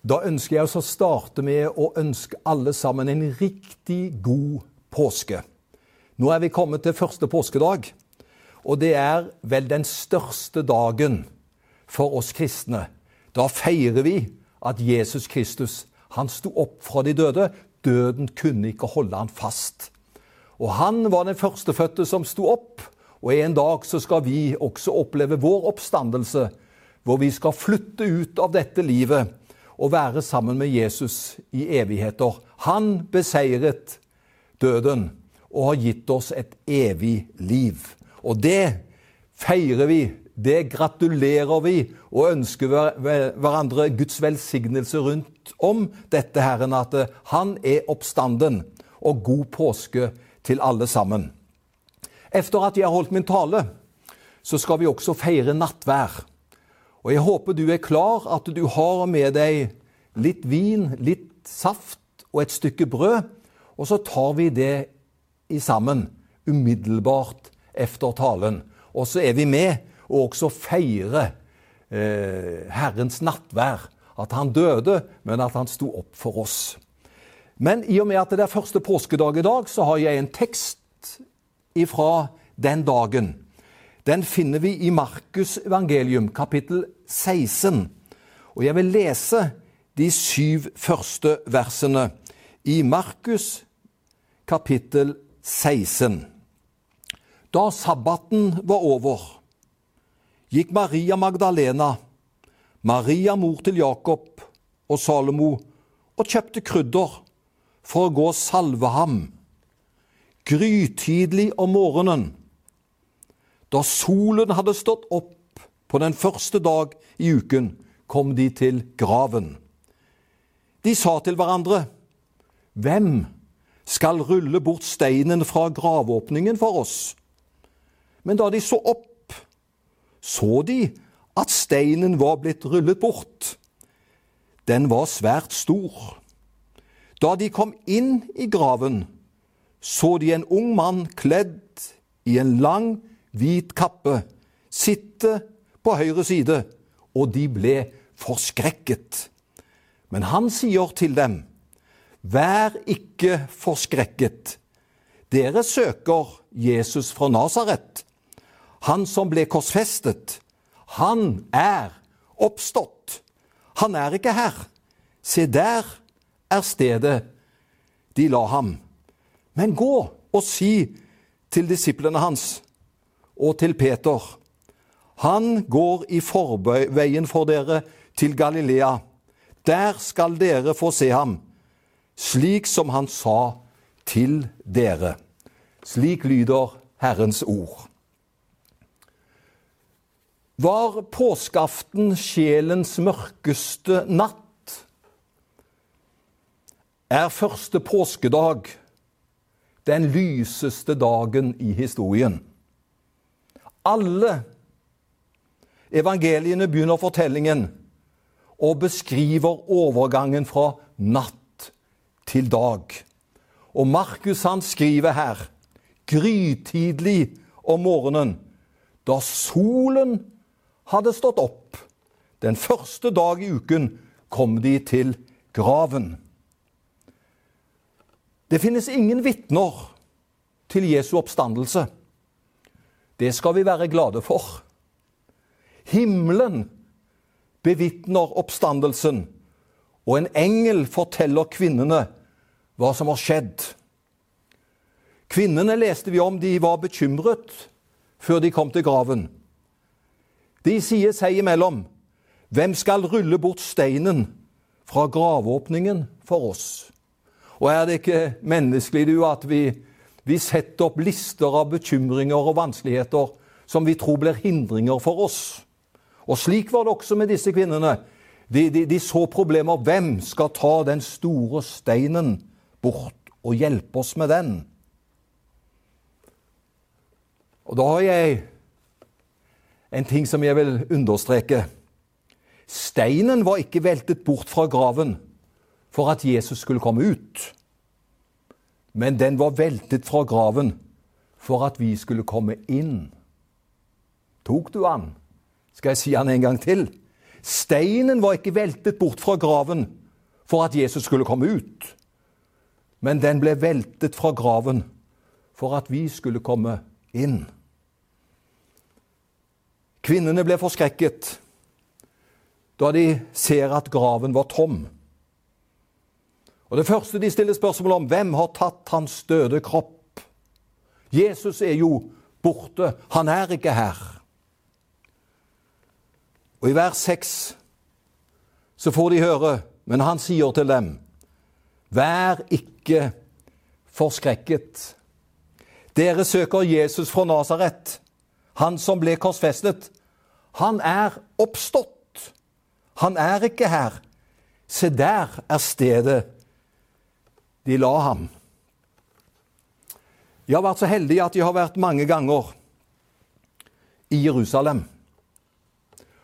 Da ønsker jeg å starte med å ønske alle sammen en riktig god påske. Nå er vi kommet til første påskedag, og det er vel den største dagen for oss kristne. Da feirer vi at Jesus Kristus han sto opp fra de døde. Døden kunne ikke holde han fast. Og han var den førstefødte som sto opp. Og en dag så skal vi også oppleve vår oppstandelse, hvor vi skal flytte ut av dette livet og være sammen med Jesus i evigheter. Han beseiret døden og har gitt oss et evig liv. Og det feirer vi, det gratulerer vi og ønsker hverandre Guds velsignelse rundt om dette, Herren, at Han er oppstanden. Og god påske til alle sammen. Etter at jeg har holdt min tale, så skal vi også feire nattvær. Og jeg håper du er klar, at du har med deg litt vin, litt saft og et stykke brød. Og så tar vi det i sammen umiddelbart efter talen. Og så er vi med og også feirer eh, Herrens nattvær. At han døde, men at han sto opp for oss. Men i og med at det er første påskedag i dag, så har jeg en tekst ifra den dagen. Den finner vi i Markus evangelium, kapittel 16. Og jeg vil lese de syv første versene i Markus kapittel 16. Da sabbaten var over, gikk Maria Magdalena, Maria mor til Jakob og Salomo, og kjøpte krydder for å gå og salve ham. Grytidlig om morgenen da solen hadde stått opp på den første dag i uken, kom de til graven. De sa til hverandre, Hvem skal rulle bort steinen fra gravåpningen for oss? Men da de så opp, så de at steinen var blitt rullet bort. Den var svært stor. Da de kom inn i graven, så de en ung mann kledd i en lang, hvit kappe, sitte på høyre side, og de ble forskrekket. Men han sier til dem, Vær ikke forskrekket. Dere søker Jesus fra Nasaret, han som ble korsfestet. Han er oppstått. Han er ikke her. Se, der er stedet de la ham. Men gå og si til disiplene hans og til Peter. Han går i forveien for dere til Galilea. Der skal dere få se ham, slik som han sa til dere. Slik lyder Herrens ord. Var påskeaften sjelens mørkeste natt? Er første påskedag den lyseste dagen i historien? Alle evangeliene begynner fortellingen og beskriver overgangen fra natt til dag. Og Markus han skriver her grytidlig om morgenen, da solen hadde stått opp. Den første dag i uken kom de til graven. Det finnes ingen vitner til Jesu oppstandelse. Det skal vi være glade for. Himmelen bevitner oppstandelsen, og en engel forteller kvinnene hva som har skjedd. Kvinnene leste vi om, de var bekymret før de kom til graven. De sier seg imellom, hvem skal rulle bort steinen fra gravåpningen for oss? Og er det ikke menneskelig, du, at vi vi setter opp lister av bekymringer og vanskeligheter som vi tror blir hindringer for oss. Og slik var det også med disse kvinnene. De, de, de så problemer. Hvem skal ta den store steinen bort og hjelpe oss med den? Og da har jeg en ting som jeg vil understreke. Steinen var ikke veltet bort fra graven for at Jesus skulle komme ut men den var veltet fra graven for at vi skulle komme inn. Tok du han? Skal jeg si han en gang til? Steinen var ikke veltet bort fra graven for at Jesus skulle komme ut, men den ble veltet fra graven for at vi skulle komme inn. Kvinnene ble forskrekket da de ser at graven var tom. Og Det første de stiller spørsmål om, hvem har tatt hans døde kropp? Jesus er jo borte, han er ikke her. Og i vers seks så får de høre, men han sier til dem, vær ikke forskrekket. Dere søker Jesus fra Nasaret, han som ble korsfestet. Han er oppstått. Han er ikke her. Se, der er stedet de la ham. Jeg har vært så heldig at jeg har vært mange ganger i Jerusalem.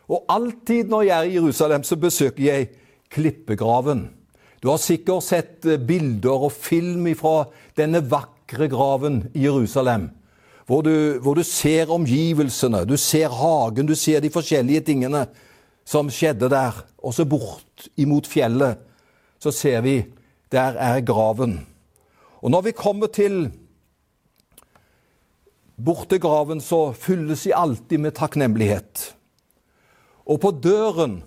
Og alltid når jeg er i Jerusalem, så besøker jeg klippegraven. Du har sikkert sett eh, bilder og film fra denne vakre graven i Jerusalem. Hvor du, hvor du, ser omgivelsene, du ser hagen, du ser de forskjellige tingene som skjedde der. Og så bort imot fjellet så ser vi der er graven. Og når vi kommer til bort til graven, så fylles de alltid med takknemlighet. Og på døren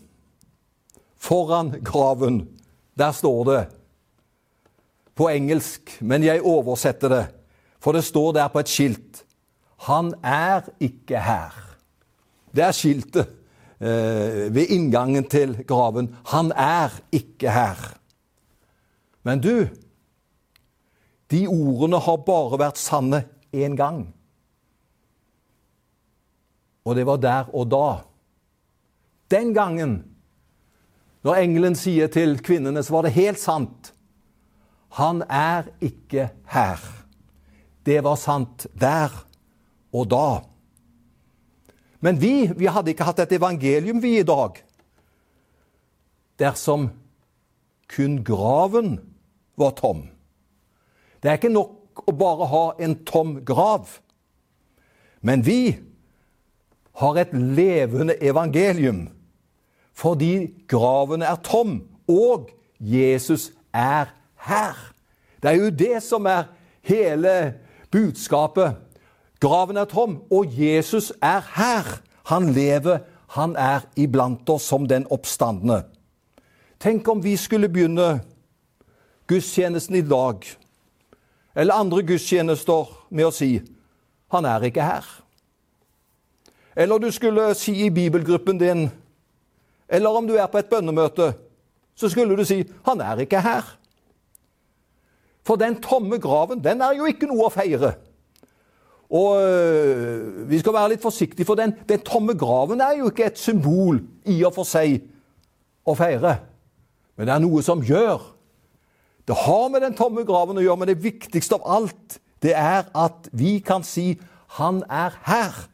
foran graven, der står det på engelsk, men jeg oversetter det, for det står der på et skilt Han er ikke her. Det er skiltet eh, ved inngangen til graven. Han er ikke her. Men du, de ordene har bare vært sanne én gang. Og det var der og da. Den gangen, når engelen sier til kvinnene, så var det helt sant. Han er ikke her. Det var sant der og da. Men vi, vi hadde ikke hatt et evangelium, vi, i dag, dersom kun graven var tom. Det er ikke nok å bare ha en tom grav. Men vi har et levende evangelium fordi graven er tom, og Jesus er her. Det er jo det som er hele budskapet. Graven er tom, og Jesus er her. Han lever, han er iblant oss som den oppstandende. Tenk om vi skulle begynne gudstjenesten i dag, eller andre gudstjenester, med å si 'Han er ikke her'. Eller du skulle si i bibelgruppen din, eller om du er på et bønnemøte, så skulle du si 'Han er ikke her'. For den tomme graven, den er jo ikke noe å feire. Og øh, vi skal være litt forsiktige, for den, den tomme graven er jo ikke et symbol i og for seg å feire. Men det er noe som gjør det har med den tomme graven å gjøre, men det viktigste av alt, det er at vi kan si 'Han er her',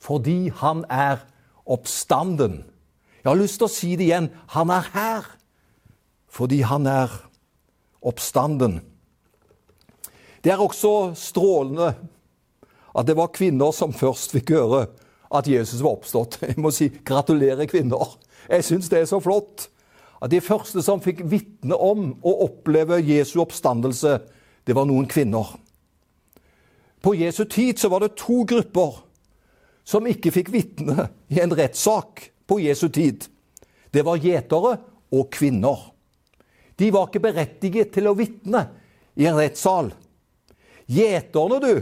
fordi han er oppstanden. Jeg har lyst til å si det igjen. Han er her fordi han er oppstanden. Det er også strålende at det var kvinner som først fikk høre at Jesus var oppstått. Jeg må si gratulerer, kvinner. Jeg syns det er så flott at de første som fikk vitne om å oppleve Jesu oppstandelse, det var noen kvinner. På Jesu tid så var det to grupper som ikke fikk vitne i en rettssak på Jesu tid. Det var gjetere og kvinner. De var ikke berettiget til å vitne i en rettssal. Gjeterne, du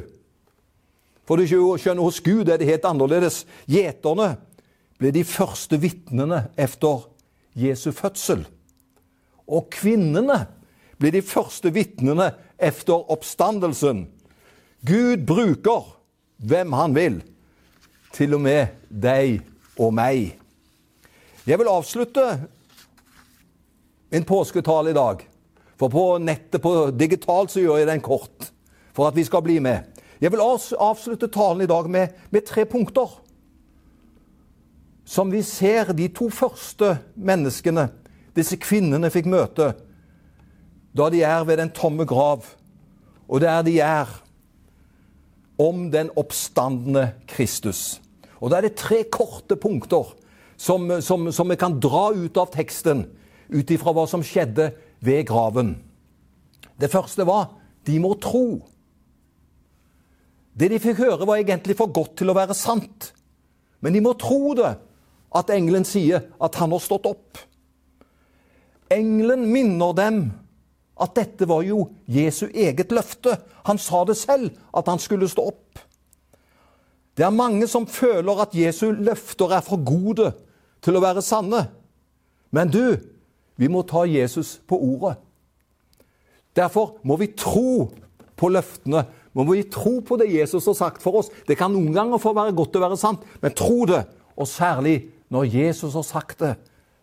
For du skjønner, hos Gud er det helt annerledes. Gjeterne ble de første vitnene efter Jesu fødsel. Og kvinnene blir de første vitnene efter oppstandelsen. Gud bruker hvem han vil, til og med deg og meg. Jeg vil avslutte min påsketale i dag. For på nettet, på digitalt, så gjør jeg den kort for at vi skal bli med. Jeg vil avslutte talen i dag med, med tre punkter som vi ser de to første menneskene disse kvinnene fikk møte da de er ved den tomme grav, og der de er om den oppstandende Kristus. Og Da er det tre korte punkter som, som, som vi kan dra ut av teksten, ut ifra hva som skjedde ved graven. Det første var de må tro. Det de fikk høre, var egentlig for godt til å være sant. Men de må tro det, at engelen sier at han har stått opp. Engelen minner dem at dette var jo Jesu eget løfte. Han sa det selv, at han skulle stå opp. Det er mange som føler at Jesu løfter er for gode til å være sanne. Men du, vi må ta Jesus på ordet. Derfor må vi tro på løftene. Må vi tro på det Jesus har sagt for oss. Det kan noen ganger få være godt å være sant, men tro det. Og særlig når Jesus har sagt det,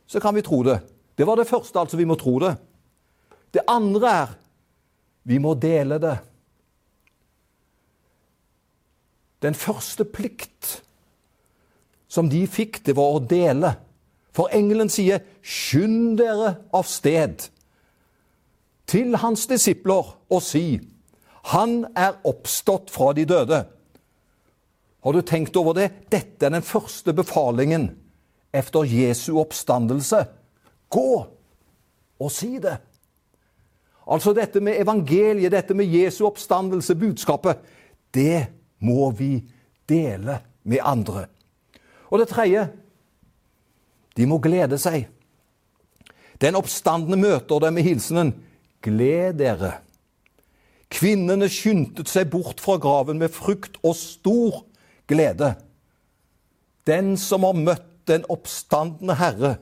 så kan vi tro det. Det var det første, altså. Vi må tro det. Det andre er vi må dele det. Den første plikt som de fikk, det var å dele. For engelen sier, 'Skynd dere av sted til hans disipler og si:" Han er oppstått fra de døde. Har du tenkt over det? Dette er den første befalingen efter Jesu oppstandelse. Gå og si det. Altså dette med evangeliet, dette med Jesu oppstandelse, budskapet, det må vi dele med andre. Og det tredje de må glede seg. Den oppstandende møter dem med hilsenen 'Gled dere'. Kvinnene skyndte seg bort fra graven med frukt og stor glede. Den som har møtt den oppstandende Herre,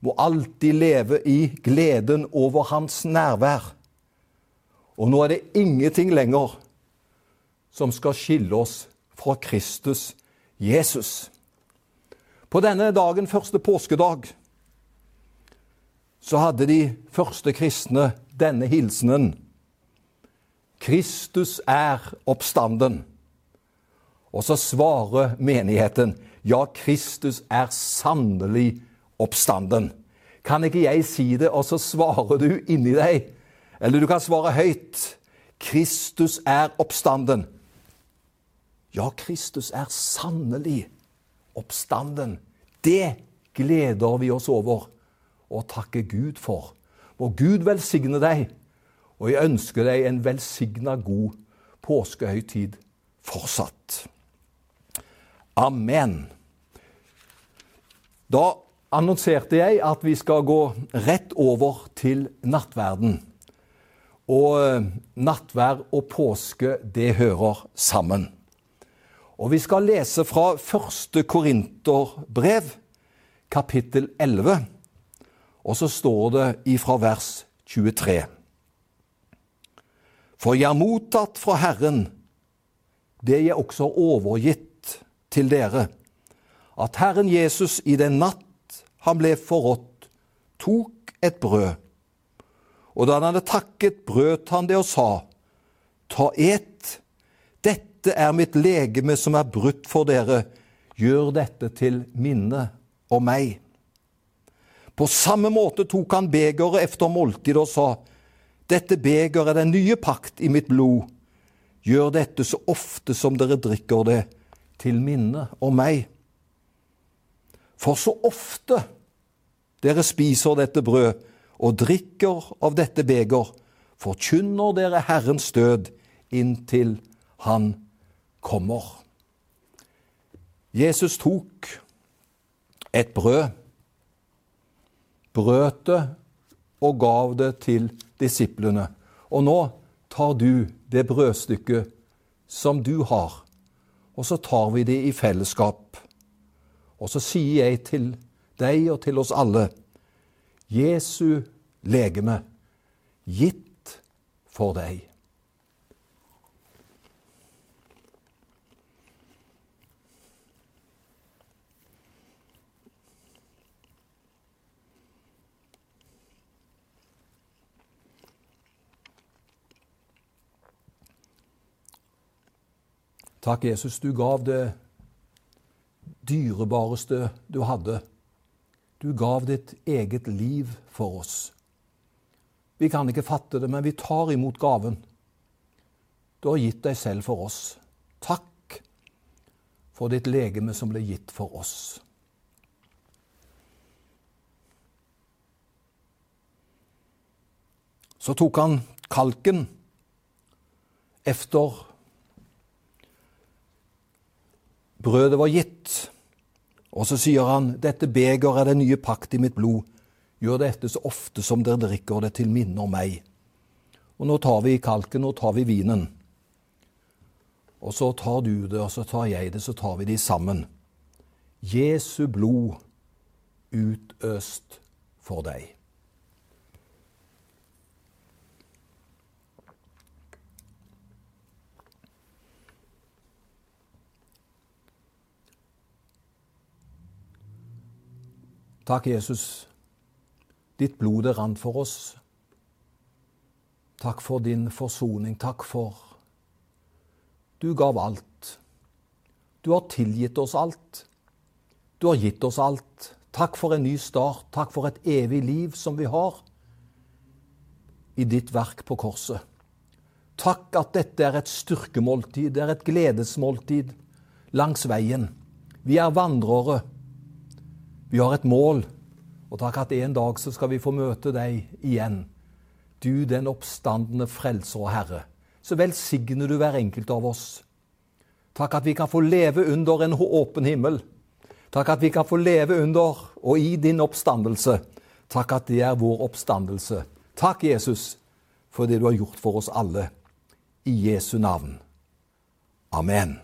må alltid leve i gleden over hans nærvær. Og nå er det ingenting lenger som skal skille oss fra Kristus Jesus. På denne dagen, første påskedag, så hadde de første kristne denne hilsenen. Kristus er oppstanden. Og så svarer menigheten ja, Kristus er sannelig oppstanden. Kan ikke jeg si det, og så svarer du inni deg? Eller du kan svare høyt. Kristus er oppstanden. Ja, Kristus er sannelig oppstanden. Det gleder vi oss over og takker Gud for. Må Gud velsigne deg, og jeg ønsker deg en velsigna god påskehøytid fortsatt. Amen. Da annonserte jeg at vi skal gå rett over til nattverden. Og nattverd og påske, det hører sammen. Og vi skal lese fra første Korinterbrev, kapittel 11. Og så står det ifra vers 23. For jeg har mottatt fra Herren det jeg også har overgitt til dere at Herren Jesus i den natt han ble forrådt, tok et brød. Og da han hadde takket, brøt han det og sa, Ta et, dette er mitt legeme som er brutt for dere, gjør dette til minne om meg. På samme måte tok han begeret efter måltidet og sa, Dette begeret er den nye pakt i mitt blod. Gjør dette så ofte som dere drikker det, til minne om meg. For så ofte dere spiser dette brød og drikker av dette beger, forkynner dere Herrens død inntil Han kommer. Jesus tok et brød, brøt det og gav det til disiplene. Og nå tar du det brødstykket som du har, og så tar vi det i fellesskap. Og så sier jeg til deg og til oss alle Jesu legeme, gitt for deg. Takk, Jesus, du gav det dyrebareste du hadde. Du gav ditt eget liv for oss. Vi kan ikke fatte det, men vi tar imot gaven. Du har gitt deg selv for oss. Takk for ditt legeme som ble gitt for oss. Så tok han kalken efter brødet var gitt. Og så sier han, 'Dette beger er den nye pakt i mitt blod. Gjør dette så ofte som dere drikker det til minne om meg.' Og nå tar vi kalken, og tar vi vinen. Og så tar du det, og så tar jeg det, så tar vi de sammen. Jesu blod utøst for deg. Takk, Jesus. Ditt blod er rant for oss. Takk for din forsoning. Takk for Du gav alt. Du har tilgitt oss alt. Du har gitt oss alt. Takk for en ny start. Takk for et evig liv som vi har i ditt verk på korset. Takk at dette er et styrkemåltid, det er et gledesmåltid langs veien. Vi er vandrere. Vi har et mål, og takk at en dag så skal vi få møte deg igjen. Du, den oppstandende frelser og Herre. Så velsigner du hver enkelt av oss. Takk at vi kan få leve under en åpen himmel. Takk at vi kan få leve under og i din oppstandelse. Takk at det er vår oppstandelse. Takk, Jesus, for det du har gjort for oss alle. I Jesu navn. Amen.